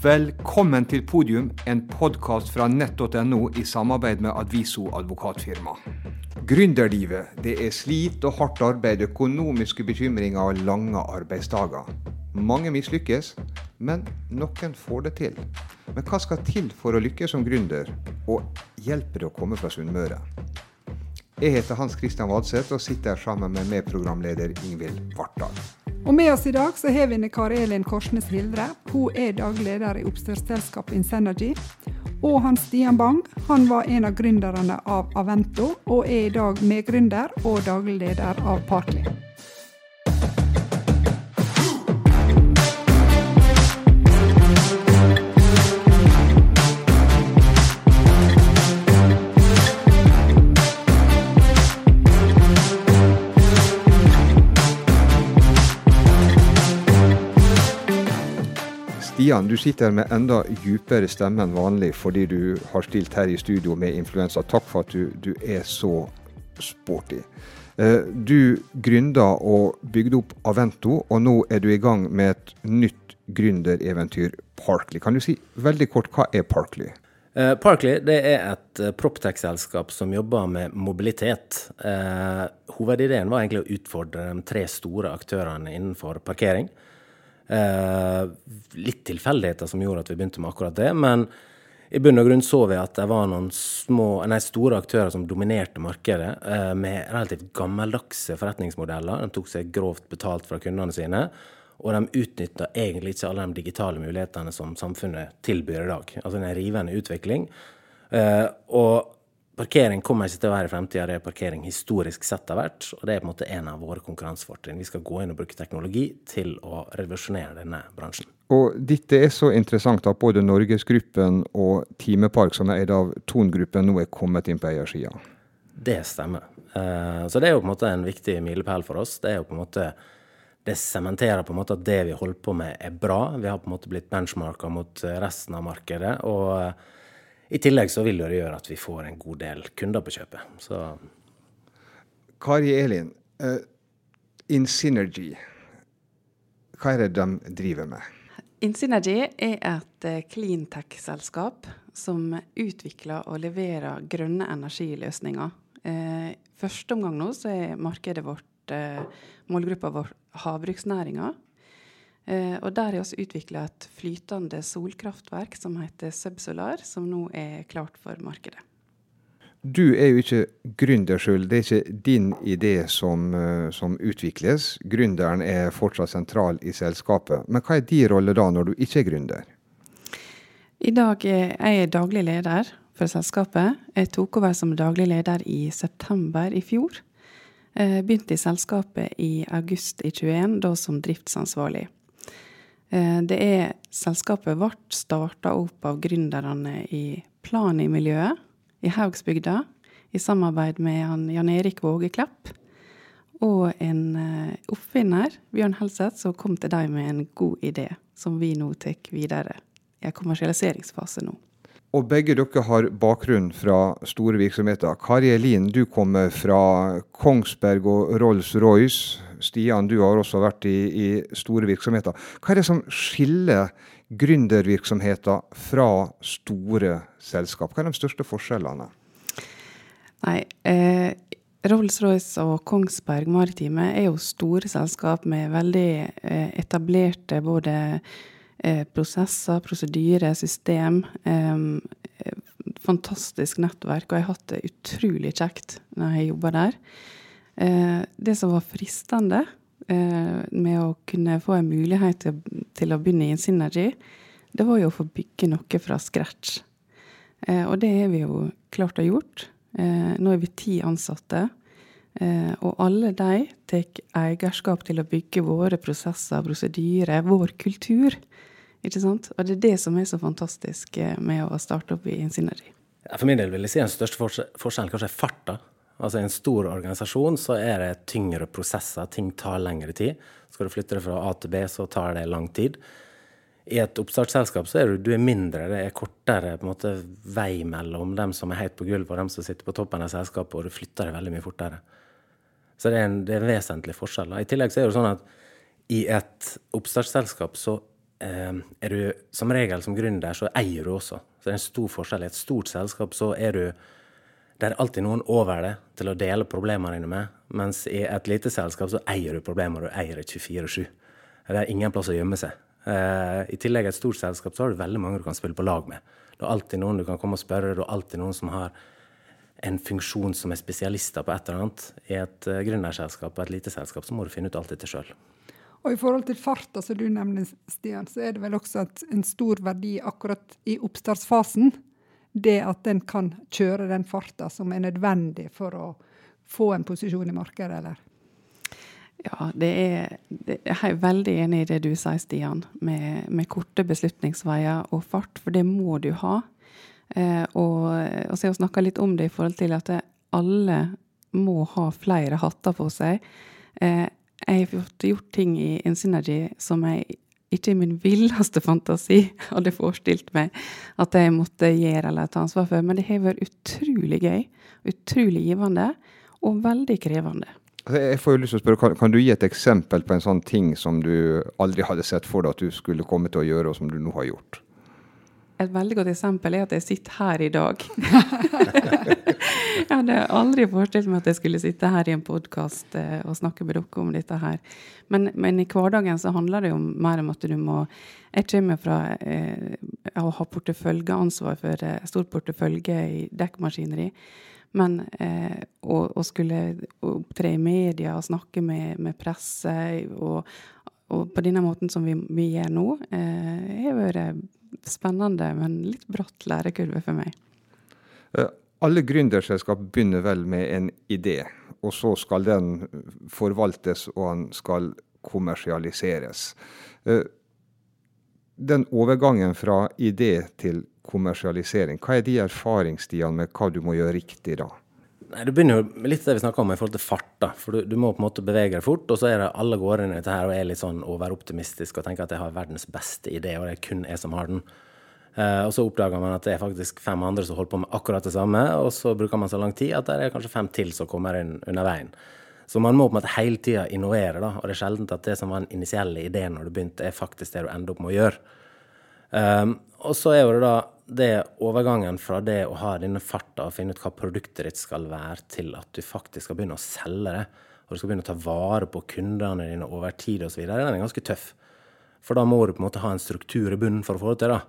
Velkommen til podium, en podkast fra nett.no i samarbeid med Adviso advokatfirma. Gründerlivet det er slit og hardt arbeid, økonomiske bekymringer og lange arbeidsdager. Mange mislykkes, men noen får det til. Men hva skal til for å lykkes som gründer, og hjelper det å komme fra Sunnmøre? Jeg heter Hans Christian Vadseth og sitter sammen med medprogramleder Ingvild Vartdal. Og Med oss i dag så har vi Kari Elin Korsnes Hildre. Hun er daglig leder i oppstartsselskapet Insenergy. Og Hans Stian Bang han var en av gründerne av Avento, og er i dag medgründer og daglig leder av Partly. Stian, du sitter med enda djupere stemme enn vanlig fordi du har stilt her i studio med influensa. Takk for at du, du er så sporty. Eh, du gründa og bygde opp Avento, og nå er du i gang med et nytt gründereventyr, Parkly. Kan du si veldig kort, hva er Parkly? Uh, Parkly det er et uh, proptech-selskap som jobber med mobilitet. Hovedideen var egentlig å utfordre de tre store aktørene innenfor parkering. Eh, litt tilfeldigheter som gjorde at vi begynte med akkurat det. Men i bunn og grunn så vi at det var noen små, nei, store aktører som dominerte markedet, eh, med relativt gammeldagse forretningsmodeller. De tok seg grovt betalt fra kundene sine. Og de utnytta egentlig ikke alle de digitale mulighetene som samfunnet tilbyr i dag. Altså en rivende utvikling. Eh, og Parkering kommer ikke til å være i fremtida, det er parkering historisk sett har vært. Og det er på en måte en av våre konkurransefortrinn. Vi skal gå inn og bruke teknologi til å revolusjonere denne bransjen. Og dette er så interessant at både Norgesgruppen og Timepark, som er eid av Tongruppen, nå er kommet inn på eiersida. Det stemmer. Eh, så det er jo på en måte en viktig milepæl for oss. Det er jo på en måte det sementerer på en måte at det vi holder på med, er bra. Vi har på en måte blitt benchmarka mot resten av markedet. og i tillegg så vil det gjøre at vi får en god del kunder på kjøpet. Så. Kari Elin, uh, Insynergy, hva er det de driver med? Insynergy er et uh, cleantech-selskap som utvikler og leverer grønne energiløsninger. Uh, første omgang nå så er markedet vårt, uh, målgruppa vår havbruksnæringa. Eh, og der har vi utvikla et flytende solkraftverk som heter Subsolar, som nå er klart for markedet. Du er jo ikke gründer sjøl, det er ikke din idé som, eh, som, utvikles. Gründeren er fortsatt sentral i selskapet. Men hva er din rolle da, når du ikke er gründer? I dag er jeg daglig leder for selskapet. Jeg tok over som daglig leder i september i fjor. Jeg begynte i selskapet i august i 2021, da som driftsansvarlig. Eh, det er selskapet vårt starta opp av gründerne i Plani-miljøet i Haugsbygda, i samarbeid med Jan Erik Vågeklepp. Og en eh, oppfinner, Bjørn Helseth, som kom til deg med en god idé, som vi nå tar videre i en kommersialiseringsfase nå. Og begge dere har bakgrunn fra store virksomheter. Kari Elin, du kommer fra Kongsberg og Rolls-Royce. Stian, du har også vært i, i, store virksomheter. Hva er det som skiller gründervirksomheter fra store selskap? Hva er de største forskjellene? Nei, eh, Rolls-Royce og Kongsberg Maritime er jo store selskap med veldig eh, etablerte både prosesser, prosedyrer, system. Eh, fantastisk nettverk, og jeg har hatt det utrolig kjekt når jeg jobber der. Eh, det som var fristende eh, med å kunne få en mulighet til, til å begynne i Insynergy, det var jo å få bygge noe fra scratch. Eh, og det har vi jo klart å gjort. Eh, nå er vi ti ansatte. Eh, og alle de tar eierskap til å bygge våre prosesser, prosedyrer, vår kultur. Ikke sant? Og det er det som er så fantastisk eh, med å starte opp i Insynergy. For min del vil jeg si den største forskjellen kanskje er farta. Altså I en stor organisasjon så er det tyngre prosesser, ting tar lengre tid. Skal du flytte det fra A til B, så tar det lang tid. I et oppstartsselskap så er du, du er mindre, det er kortere måte, vei mellom dem som er helt på gulvet og dem som sitter på toppen av selskapet, og du flytter det veldig mye fortere. Så det er en, det er en vesentlig forskjell. I tillegg så er det sånn at i et oppstartsselskap så er du som regel som gründer, så eier du også. Så det er en stor forskjell. I et stort selskap så er du Det er alltid noen over det til å dele problemene dine med. Mens i et lite selskap så eier du problemer, du eier det 24-7. Det er ingen plass å gjemme seg. Eh, I tillegg i et stort selskap så har du veldig mange du kan spille på lag med. Det er alltid noen du kan komme og spørre, det er alltid noen som har en funksjon som er spesialister på et eller annet. I et uh, gründerselskap og et lite selskap så må du finne ut alt dette sjøl. Og i forhold til farta som du nevner, Stian, så er det vel også en stor verdi akkurat i oppstartsfasen. Det at en kan kjøre den farta som er nødvendig for å få en posisjon i markedet, eller? Ja, det er, det, jeg er veldig enig i det du sier, Stian, med, med korte beslutningsveier og fart, for det må du ha. Eh, og, og så har vi snakka litt om det i forhold til at alle må ha flere hatter på seg. Eh, jeg har fått gjort ting i Insynergy som jeg ikke i min villeste fantasi hadde forestilt meg at jeg måtte gjøre eller ta ansvar for. Men det har vært utrolig gøy, utrolig givende og veldig krevende. Altså, jeg får jo lyst til å spørre, kan, kan, du gi et eksempel på en sånn ting som du aldri hadde sett for deg at du skulle komme til å gjøre, og som du nå har gjort? Et veldig godt eksempel er at jeg sitter her i dag. jeg hadde aldri forestilt meg at jeg skulle sitte her i en podkast eh, og snakke med dere om dette her. Men, men, i hverdagen så handler det jo mer om at du må Jeg kommer fra eh, å ha porteføljeansvar for eh, stor portefølje i dekkmaskineri. Men eh, å, å, skulle opptre i media og snakke med, med presse og, og, på denne måten som vi, vi gjør nå, eh, har vært spennende, men litt bratt lærekurve for meg. Eh, alle gründerselskap begynner vel med en idé, og så skal den forvaltes og den skal kommersialiseres. Eh, den overgangen fra idé til kommersialisering, hva er de erfaringstidene med hva du må gjøre riktig da? Nei, Det begynner jo litt det vi snakka om i forhold til fart. da, for du, du, må på en måte bevege deg fort. Og så er det alle går inn i dette her og er litt sånn overoptimistisk og tenker at jeg har verdens beste idé, og det er kun jeg som har den. Uh, og så oppdager man at det er faktisk fem andre som holder på med akkurat det samme, og så bruker man så lang tid at det er kanskje fem til som kommer inn under veien. Så man må på en måte hele tida innovere, da, og det er sjelden at det som var den initielle ideen når du begynte, er faktisk det du ender opp med å gjøre. Um, og så er jo det da det overgangen fra det å ha denne farta og finne ut hva produktet ditt skal være, til at du faktisk skal begynne å selge det, og du skal begynne å ta vare på kundene dine over tid osv., den er ganske tøff. For da må du på en måte ha en struktur i bunnen for å få det til. da.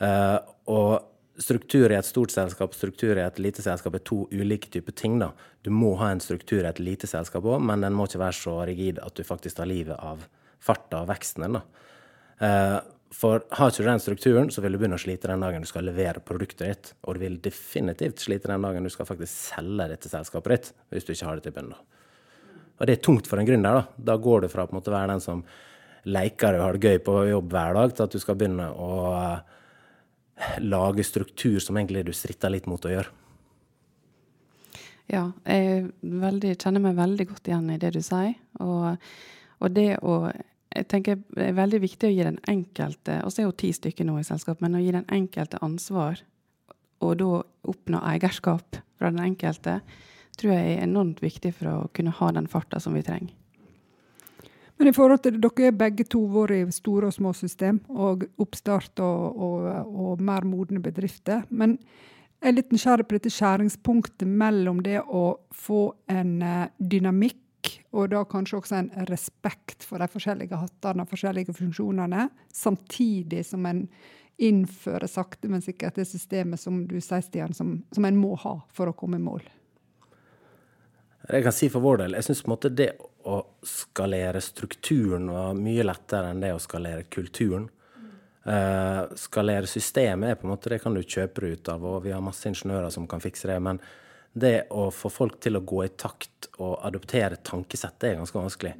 Uh, og struktur i et stort selskap struktur i et lite selskap er to ulike typer ting. da. Du må ha en struktur i et lite selskap òg, men den må ikke være så rigid at du faktisk tar livet av farta og veksten din. da. For har ikke du den strukturen, så vil du begynne å slite den dagen du skal levere produktet ditt. Og du vil definitivt slite den dagen du skal faktisk selge dette selskapet ditt, hvis du ikke har det til bunnen. Og det er tungt for en gründer. Da Da går du fra å være den som leker og har det gøy på jobb hver dag, til at du skal begynne å eh, lage struktur som egentlig du stritter litt mot å gjøre. Ja, jeg veldig, kjenner meg veldig godt igjen i det du sier. Og, og det å jeg tenker Det er veldig viktig å gi den enkelte og så er jo ti stykker nå i selskap, men å gi den enkelte ansvar, og da oppnå eierskap fra den enkelte, tror jeg er enormt viktig for å kunne ha den farta som vi trenger. Men i forhold til Dere er begge to vært i store og små system, og oppstart og, og, og mer modne bedrifter. Men jeg er litt nysgjerrig på dette skjæringspunktet mellom det å få en eh, dynamikk og da kanskje også en respekt for de forskjellige hattene og forskjellige funksjonene, samtidig som en innfører sakte, men sikkert det systemet som du sier, Stian, som, som en må ha for å komme i mål. Jeg kan si for vår del, jeg syns det å skalere strukturen var mye lettere enn det å skalere kulturen. Uh, skalere systemet er på en måte, det kan du kjøpe ut av, og vi har masse ingeniører som kan fikse det. men det å få folk til å gå i takt og adoptere tankesett, det er ganske vanskelig.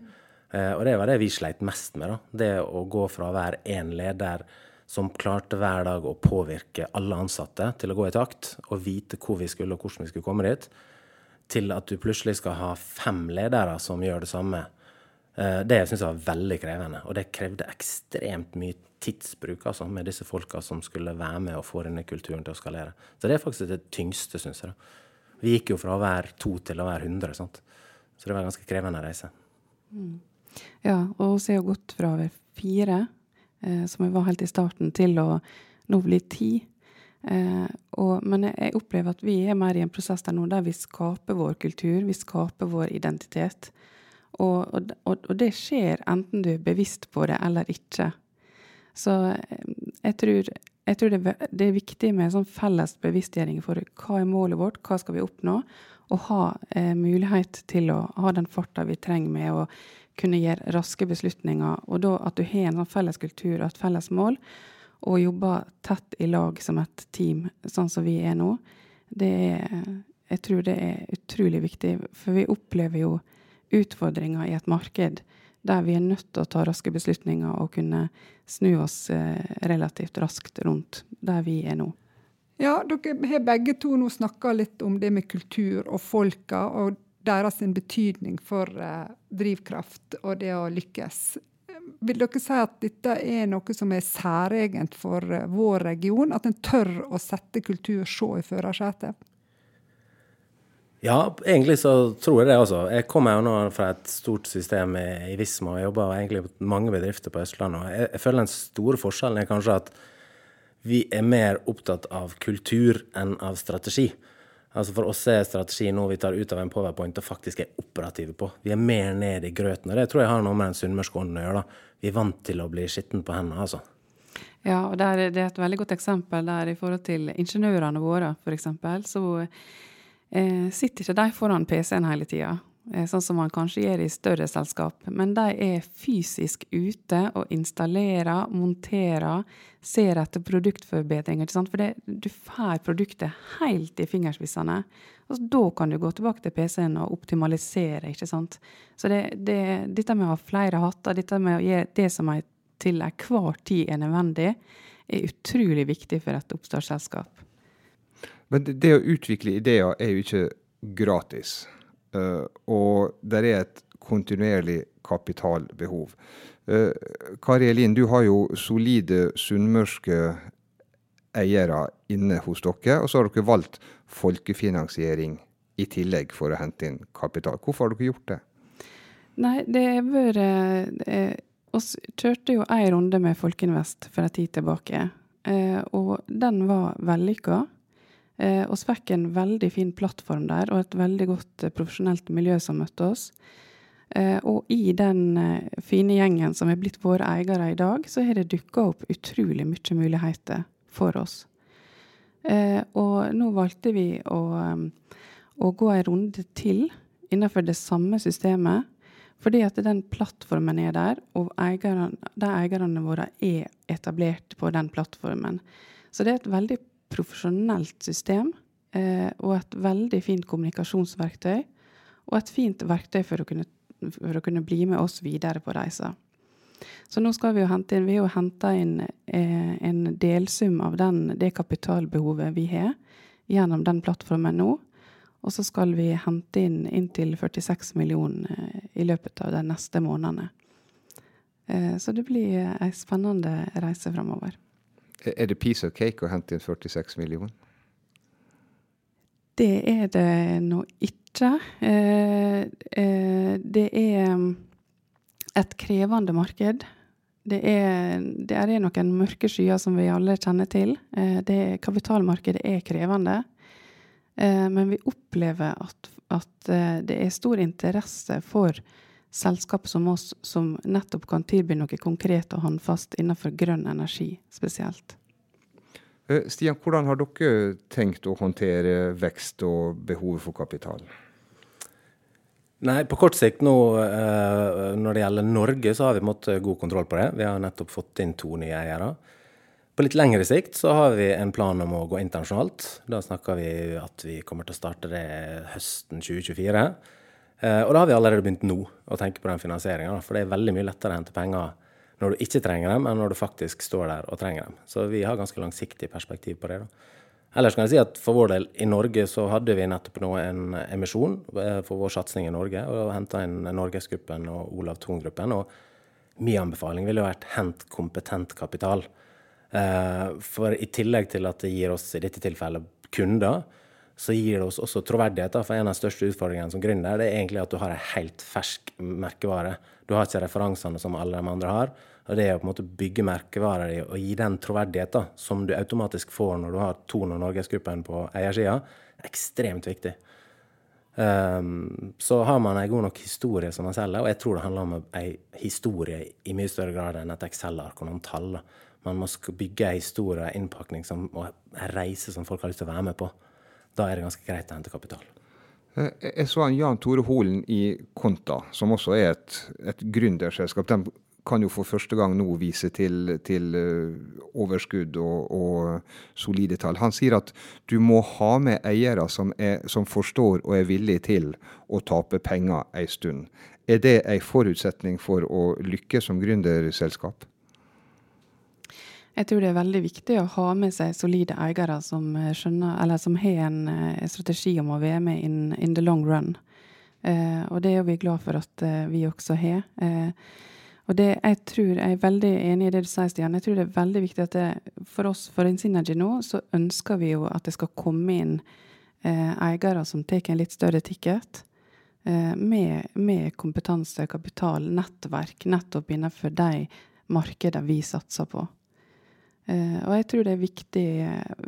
Eh, og det var det vi sleit mest med. da. Det å gå fra å være én leder som klarte hver dag å påvirke alle ansatte til å gå i takt og vite hvor vi skulle og hvordan vi skulle komme dit, til at du plutselig skal ha fem ledere som gjør det samme. Eh, det syns jeg var veldig krevende. Og det krevde ekstremt mye tidsbruk altså, med disse folka som skulle være med og få denne kulturen til å skalere. Så det er faktisk det tyngste, syns jeg. da. Vi gikk jo fra å være to til å være 100, sant? så det var en ganske krevende reise. Mm. Ja, og vi har gått fra å være fire eh, som vi var helt i starten, til å nå bli ti. Eh, og, men jeg opplever at vi er mer i en prosess der nå der vi skaper vår kultur, vi skaper vår identitet. Og, og, og det skjer enten du er bevisst på det eller ikke. Så eh, jeg tror, jeg tror det, det, er viktig med sånn felles bevisstgjøring for hva er målet vårt, hva skal vi oppnå, og ha eh, mulighet til å ha den farta vi trenger med å kunne gjøre raske beslutninger. Og da at du har en sånn felles kultur og et felles mål, og jobber tett i lag som et team, sånn som vi er nå, det er Jeg tror det er utrolig viktig, for vi opplever jo utfordringer i et marked der vi er nødt til å ta raske beslutninger og kunne snu oss eh, relativt raskt rundt der vi er nå. Ja, dere har begge to nå snakka litt om det med kultur og folka og deres betydning for uh, drivkraft og det å lykkes. Vil dere si at dette er noe som er særegent for uh, vår region? At en tør å sette kultur så i førersetet? Ja, egentlig så tror jeg det, altså. Jeg kommer jo nå fra et stort system i, i Visma og jobber egentlig på mange bedrifter på Østlandet. og jeg, jeg føler den store forskjellen er kanskje at vi er mer opptatt av kultur enn av strategi. Altså For oss er strategi noe vi tar ut av en powerpoint og faktisk er operative på. Vi er mer ned i grøten. Og det tror jeg har noe med den sunnmørske ånden å gjøre. da. Vi er vant til å bli skitten på hendene, altså. Ja, og det er et veldig godt eksempel der i forhold til ingeniørene våre, f.eks. Så sitter ikke de foran PC-en hele tida. Eh, sånn som man kanskje gjør i større selskap. Men de er fysisk ute og installerer, monterer, ser etter produktforbedringer. For det, du får produktet helt i fingerspissene. Og da kan du gå tilbake til PC-en og optimalisere. ikke sant? Så det, det, dette med å ha flere hatter, dette med å gjøre det som er til enhver tid er nødvendig, er utrolig viktig for et oppstartsselskap. Men det å utvikle ideer er jo ikke gratis. Uh, og det er et kontinuerlig kapitalbehov. Uh, Kari Elin, du har jo solide sunnmørske eiere inne hos dere, og så har dere valgt folkefinansiering i tillegg for å hente inn kapital. Hvorfor har dere gjort det? Nei, det har vært Vi kjørte jo en runde med Folkeinvest for en tid tilbake, Uh, og den var vellykka. Eh, oss fikk en veldig fin plattform der, og et veldig godt eh, profesjonelt miljø som møtte oss. Eh, og i den eh, fine gjengen som er blitt våre eiere i dag, så har det dukka opp utrolig mye muligheter for oss. Eh, og nå valgte vi å, eh, å gå en runde til innenfor det samme systemet. Fordi at den plattformen er der, og eierne, de eierne våre er etablert på den plattformen. Så det er et veldig profesjonelt system eh, og et veldig fint kommunikasjonsverktøy. Og et fint verktøy for å kunne, for å kunne bli med oss videre på reisa. Så nå skal vi jo hente inn, vi har henta inn eh, en delsum av den, det kapitalbehovet vi har, gjennom den plattformen nå. Og så skal vi hente inn inntil 46 millioner eh, i løpet av de neste månedene. Så det blir ei spennende reise framover. Er det piece of cake å hente inn 46 millioner? Det er det nå ikke. Eh, eh, det er um, et krevende marked. Det er, det er noen mørke skyer som vi alle kjenner til. Eh, det, kapitalmarkedet er krevende. Men vi opplever at, at det er stor interesse for selskap som oss som nettopp kan tilby noe konkret og håndfast innenfor grønn energi spesielt. Eh, Stian, hvordan har dere tenkt å håndtere vekst og behovet for kapital? Nei, På kort sikt nå, eh, når det gjelder Norge, så har vi måttet god kontroll på det. Vi har nettopp fått inn to nye eiere. På litt lengre sikt så har vi en plan om å gå internasjonalt. Da snakker vi at vi kommer til å starte det høsten 2024. Eh, og da har vi allerede begynt nå å tenke på den finansieringa, for det er veldig mye lettere å hente penger når du ikke trenger dem, enn når du faktisk står der og trenger dem. Så vi har ganske langsiktig perspektiv på det. da. Ellers kan jeg si at for vår del i Norge så hadde vi nettopp nå en emisjon eh, for vår satsing i Norge, og henta inn Norgesgruppen og Olav Thon-gruppen. Og min anbefaling ville vært hent kompetent kapital. Eh, for i tillegg til at det gir oss i dette tilfellet kunder, så gir det oss også troverdighet. For en av de største utfordringene som gründer det er egentlig at du har en helt fersk merkevare. Du har ikke referansene som alle de andre har. Og det er å på en måte bygge merkevarer og gi den troverdighet som du automatisk får når du har Ton og Norgesgruppen på eiersida, ekstremt viktig. Um, så har man en god nok historie som man selger, og jeg tror det handler om en historie i mye større grad enn et Excel-ark og noen tall. Man må bygge en historie, en innpakning som, og en reise som folk har lyst til å være med på da er det ganske greit å hente kapital. Eh, jeg så en Jan Tore Holen i Konta, som også er et, et gründerselskap. De kan jo for første gang nå vise til, til eh, overskudd og, og, solide tall. Han sier at du må ha med eiere som, er, som forstår og er villige til å tape penger ei stund. Er det en forutsetning for å lykkes som gründerselskap? Jeg tror det er veldig viktig å ha med seg solide eiere som, eh, skjønner, eller som har en uh, strategi om å være med in, in the long run. Eh, og det er vi glad for at uh, vi også har. og det, jeg tror, jeg er veldig enig i det du sier, Stian. Jeg tror det er veldig viktig at det, for oss for Insynergy nå, så ønsker vi jo at det skal komme inn eiere som tar en litt større ticket. Med, med kompetanse, kapital, nettverk, nettopp innenfor de markedene vi satser på. Eh, og jeg tror det er viktig,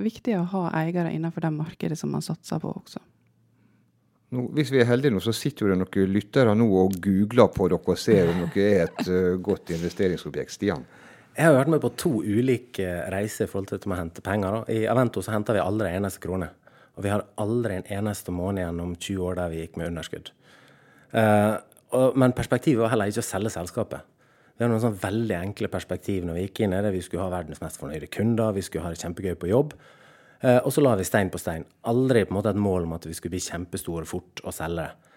viktig, å ha eiere innenfor det markedet som man satser på også. Nå, hvis vi er heldige nå, så sitter det noen lyttere nå og googler på dere og ser om dere er et uh, godt investeringsobjekt. Stian? Jeg har vært med på to ulike reiser i forhold til å hente penger. Da. I Avento så henter vi aldri en eneste krone. Og vi har aldri en eneste måned gjennom 20 år der vi gikk med underskudd. Uh, og, men perspektivet var heller ikke å selge selskapet. Vi hadde noen sånn veldig enkle perspektiv når vi gikk inn i det. Vi skulle ha verdens mest fornøyde kunder, vi skulle ha det kjempegøy på jobb. Eh, og så la vi stein på stein. Aldri på en måte et mål om at vi skulle bli kjempestore fort og selge det.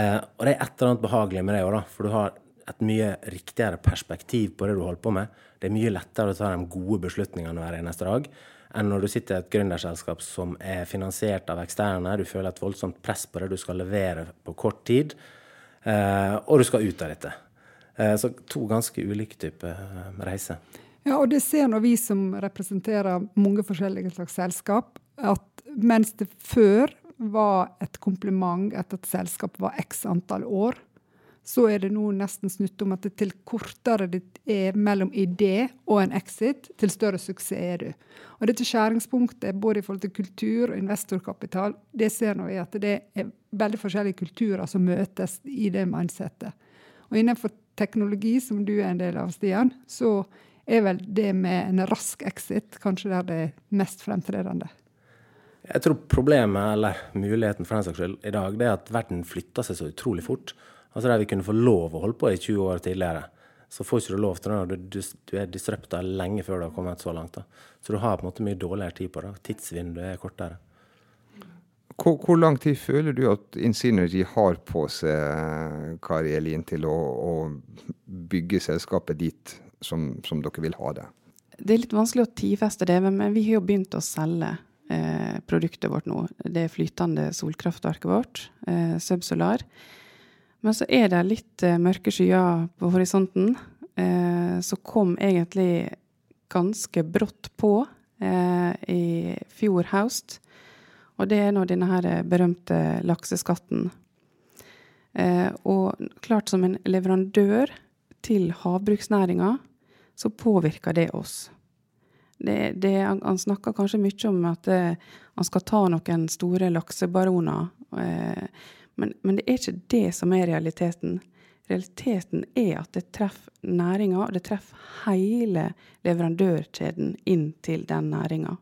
Eh, og det er et eller annet behagelig med det òg, for du har et mye riktigere perspektiv på det du holder på med. Det er mye lettere å ta de gode beslutningene hver eneste dag enn når du sitter i et gründerselskap som er finansiert av eksterne. Du føler et voldsomt press på det du skal levere på kort tid, eh, og du skal ut av dette. Eh, så to ganske ulike typer eh, reiser. Ja, og det ser nå vi som representerer mange forskjellige slags selskap, at mens det før var et kompliment at et selskap var x antall år, så er det nå nesten snutt om at det til kortere det er mellom idé og en exit, til større suksess er du. Og dette skjæringspunktet, både i forhold til kultur og investorkapital, det ser vi at det er veldig forskjellige kulturer som møtes i det mindsettet. Og innenfor teknologi, som du er en del av, Stian, så er vel det med en rask exit kanskje der det er mest fremtredende. Jeg tror problemet, eller muligheten for den saks skyld, i dag, det er at verden flytter seg så utrolig fort. Altså Der vi kunne få lov å holde på i 20 år tidligere, så får ikke du lov til det du, du er disrupta lenge før du har kommet så langt. da. Så du har på en måte mye dårligere tid på det. Tidsvinduet er kortere. Hvor, hvor, lang tid føler du at Insynergy har på seg, Kari Elin, til å, å bygge selskapet dit som, som, dere vil ha det? Det er litt vanskelig å tidfeste det, men vi har jo begynt å selge eh, produktet vårt nå. Det flytende solkraftverket vårt, eh, Subsolar. Men så er det litt eh, mørke skyer på horisonten. Eh, så kom egentlig ganske brått på eh, i fjor høst og det er nå denne her eh, berømte lakseskatten. Eh, og klart som en leverandør til havbruksnæringa, så påvirker det oss. Det, det, han snakker kanskje mye om at det, han skal ta noen store laksebaroner. Eh, men, men, det er ikke det som er realiteten. Realiteten er at det treffer næringa, og det treffer hele leverandørkjeden inn til den næringa.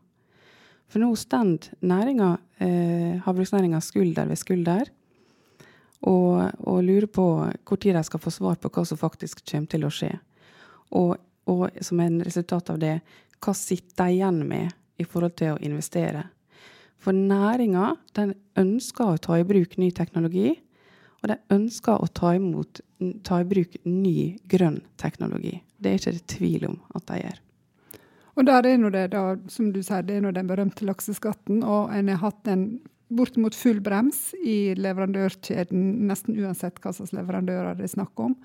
For nå står næringa, eh, havbruksnæringa skulder ved skulder og, og, lurer på tid de skal få svar på hva som faktisk kommer til å skje. Og, og som en resultat av det, hva sitter de igjen med i forhold til å investere? For næringa ønsker å ta i bruk ny teknologi, og de ønsker å ta, imot, ta i bruk ny grønn teknologi. Det er ikke det tvil om at de gjør. Og der er nå det, da, som du sier, det er nå den berømte lakseskatten. Og en har hatt en bortimot full brems i leverandørkjeden, nesten uansett hva slags leverandører det er snakk om.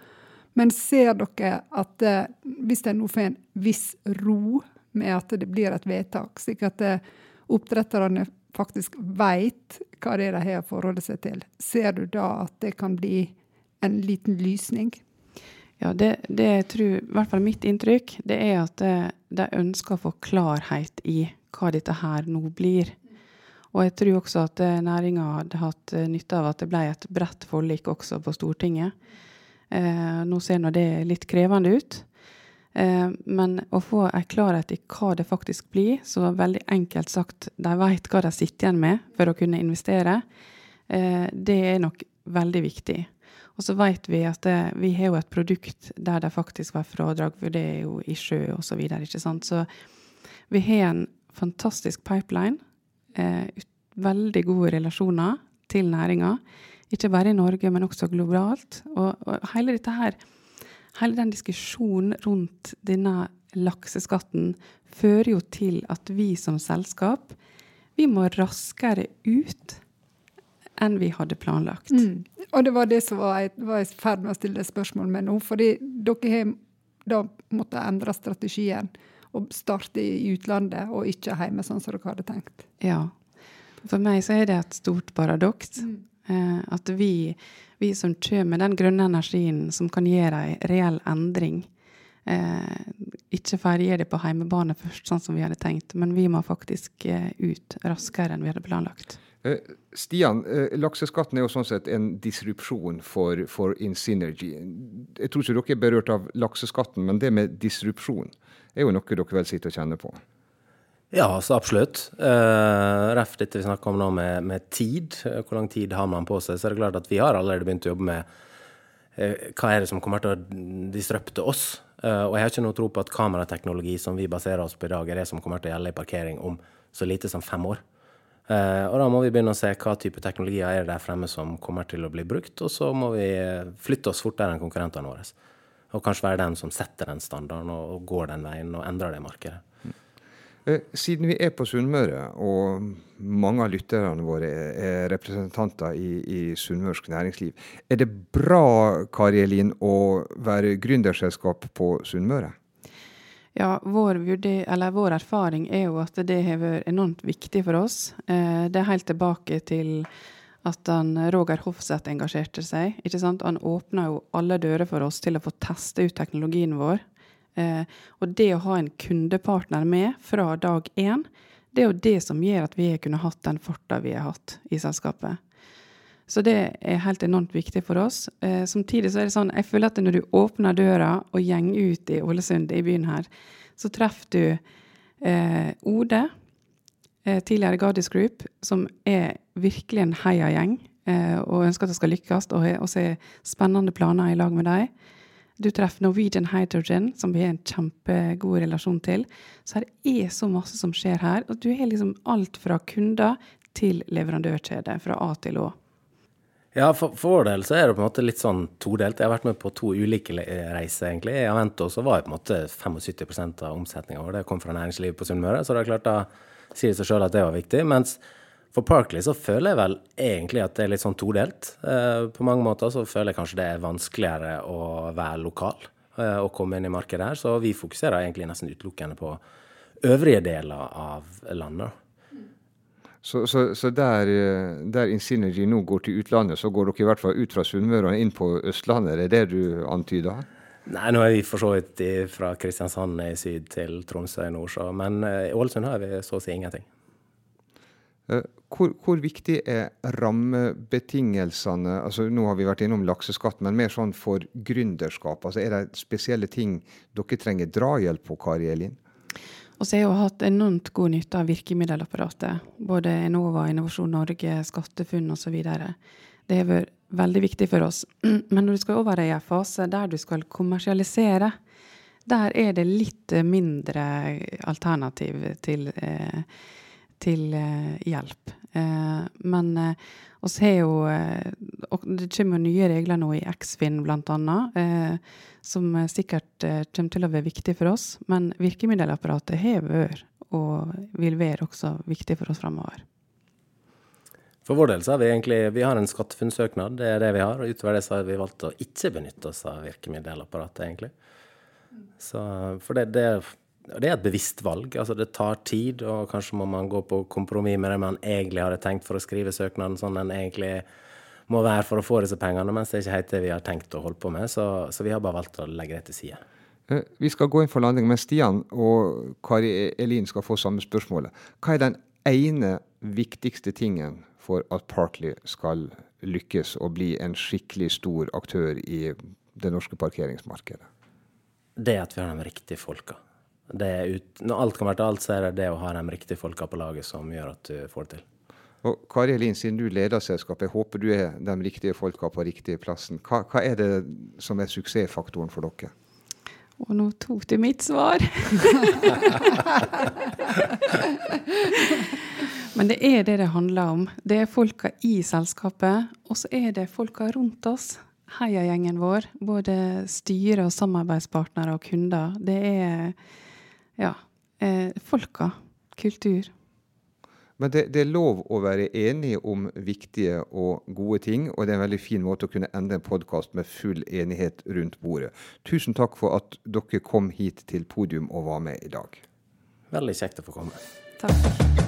Men ser dere at eh, hvis en nå får en viss ro med at det blir et vedtak, slik at eh, oppdretterne faktisk veit hva det er de har å forholde seg til, ser du da at det kan bli en liten lysning? Ja, det, det tror, i hvert fall mitt inntrykk, det er at de ønsker å få klarhet i hva dette her nå blir. Og jeg tror også at næringa hadde hatt nytte av at det ble et bredt forlik også på Stortinget. Eh, nå ser nå det litt krevende ut. Eh, men å få en klarhet i hva det faktisk blir, så veldig enkelt sagt de vet hva de sitter igjen med for å kunne investere, eh, det er nok veldig viktig. Og så vet vi at det, vi har jo et produkt der det faktisk var fradrag, for det er jo i sjø osv. Så, så vi har en fantastisk pipeline. Eh, veldig gode relasjoner til næringa. Ikke bare i Norge, men også globalt. Og, og hele dette her, hele den diskusjonen rundt denne lakseskatten fører jo til at vi som selskap vi må raskere ut enn vi hadde planlagt. Mm. Og det var det som var jeg var i ferd med å stille spørsmål med nå. fordi dere har da måttet endre strategien og starte i utlandet og ikke hjemme, sånn som dere hadde tenkt. Ja. For meg så er det et stort paradoks. Mm. Eh, at vi, vi, som kommer med den grønne energien som kan gjøre en reell endring, eh, ikke får det på heimebane først, sånn som vi hadde tenkt, men vi må faktisk eh, ut raskere enn vi hadde planlagt. Eh, Stian, eh, lakseskatten er jo sånn sett en disrupsjon for, for InSynergy. Jeg tror ikke dere er berørt av lakseskatten, men det med disrupsjon er jo noe dere vel sitter og kjenner på? Ja, så absolutt. Uh, Ref dette vi snakker om nå med, med, tid, hvor lang tid har man på seg, så er det klart at vi har allerede begynt å jobbe med uh, hva er det som kommer til å disrupte oss. Uh, og jeg har ikke noe tro på at kamerateknologi som vi baserer oss på i dag, er det som kommer til å gjelde i parkering om så lite som fem år. Uh, og da må vi begynne å se hva type teknologier er det der fremme som kommer til å bli brukt, og så må vi flytte oss fortere enn konkurrentene våre. Og kanskje være den som setter den standarden og, og går den veien og endrer det markedet. Uh, siden vi er på Sunnmøre, og mange av lytterne våre er representanter i, i sunnmørsk næringsliv, er det bra Kari Elin, å være gründerselskap på Sunnmøre? Ja, vår, vår, erfaring er jo at det har vært enormt viktig for oss. Eh, det er helt tilbake til at han, Roger Hofseth engasjerte seg. ikke sant? Han åpna jo alle dører for oss til å få teste ut teknologien vår. Eh, og det å ha en kundepartner med fra dag én, det er jo det som gjør at vi har kunnet hatt den farta vi har hatt i selskapet. Så det er helt enormt viktig for oss. Eh, samtidig så er det sånn, jeg føler at når du åpner døra og gjenger ut i Ålesund, i byen her, så treffer du eh, Ode, eh, tidligere Gardis Group, som er virkelig en heiagjeng eh, og ønsker at det skal lykkes, og, og ser spennende planer i lag med dem. Du treffer Norwegian Hydrogen, som vi har en kjempegod relasjon til. Så det er så masse som skjer her. Og du har liksom alt fra kunder til leverandørkjede, fra A til Å. Ja, for, for, vår del så er det på en måte litt sånn todelt. Jeg har vært med på to ulike reiser, egentlig. I Avento så var jeg på en måte 75% av omsetninga vår det kom fra næringslivet på Sunnmøre, så det er klart da sier det seg sjøl at det var viktig. Mens for Parkley så føler jeg vel egentlig at det er litt sånn todelt. Eh, på mange måter så føler jeg kanskje det er vanskeligere å være lokal eh, og komme inn i markedet her, så vi fokuserer egentlig nesten utelukkende på øvrige deler av landet. Så, så, så der, eh, der Insynergy nå går til utlandet, så går dere i hvert fall ut fra Sunnmøre og inn på Østlandet? Er det det du antyder? Nei, nå er vi for så vidt fra Kristiansand i syd til Tromsø i nord, så, men eh, i Ålesund har vi så å si ingenting. Eh, hvor, hvor, viktig er rammebetingelsene? Altså, nå har vi vært innom lakseskatt, men mer sånn for gründerskap. Altså, er det spesielle ting dere trenger drahjelp på, Kari Elin? Og så har jeg jo hatt enormt god nytte av virkemiddelapparatet. Både Enova, Innovasjon Norge, SkatteFUNN osv. Det har vært veldig viktig for oss. Men når du skal over i en fase der du skal kommersialisere, der er det litt mindre alternativ til, eh, til eh, hjelp. Eh, men vi har jo Det kommer nye regler nå i Eksfin, blant annet som sikkert eh, kommer til å være viktig for oss. Men virkemiddelapparatet har vært, og vil være også viktig for oss framover. For vår del så har vi egentlig vi har en SkatteFUNN-søknad, det er det vi har. og Utover det så har vi valgt å ikke benytte oss av virkemiddelapparatet, egentlig. Så, for det, det, det er et bevisst valg. Altså det tar tid, og kanskje må man gå på kompromiss med det man egentlig hadde tenkt for å skrive søknaden sånn den egentlig må være for å få disse pengene, mens det er ikke helt det vi har tenkt å holde på med. Så, så vi har bare valgt å legge det til side. Eh, vi skal gå inn for landing, men Stian og Kari Elin skal få samme spørsmålet. Hva er den ene viktigste tingen for at Partly skal lykkes og bli en skikkelig stor aktør i det norske parkeringsmarkedet? Det at vi har de riktige folka. Ut, når alt kommer til alt, så er det det å ha de riktige folka på laget som gjør at du får det til. Og Kari Elin, siden du leder selskapet, jeg håper du er de riktige folka på riktige plassen. Hva, hva, er det som er suksessfaktoren for dere? Og nå tok du mitt svar. Men det er det det handler om. Det er folka i selskapet, og så er det folka rundt oss. Heiagjengen vår. Både styre og samarbeidspartnere og kunder. Det er ja, eh, folka. Kultur. Men det, det, er lov å være enige om viktige og gode ting, og det er en veldig fin måte å kunne ende en podkast med full enighet rundt bordet. Tusen takk for at dere kom hit til podium og var med i dag. Veldig kjekt å få komme. Takk.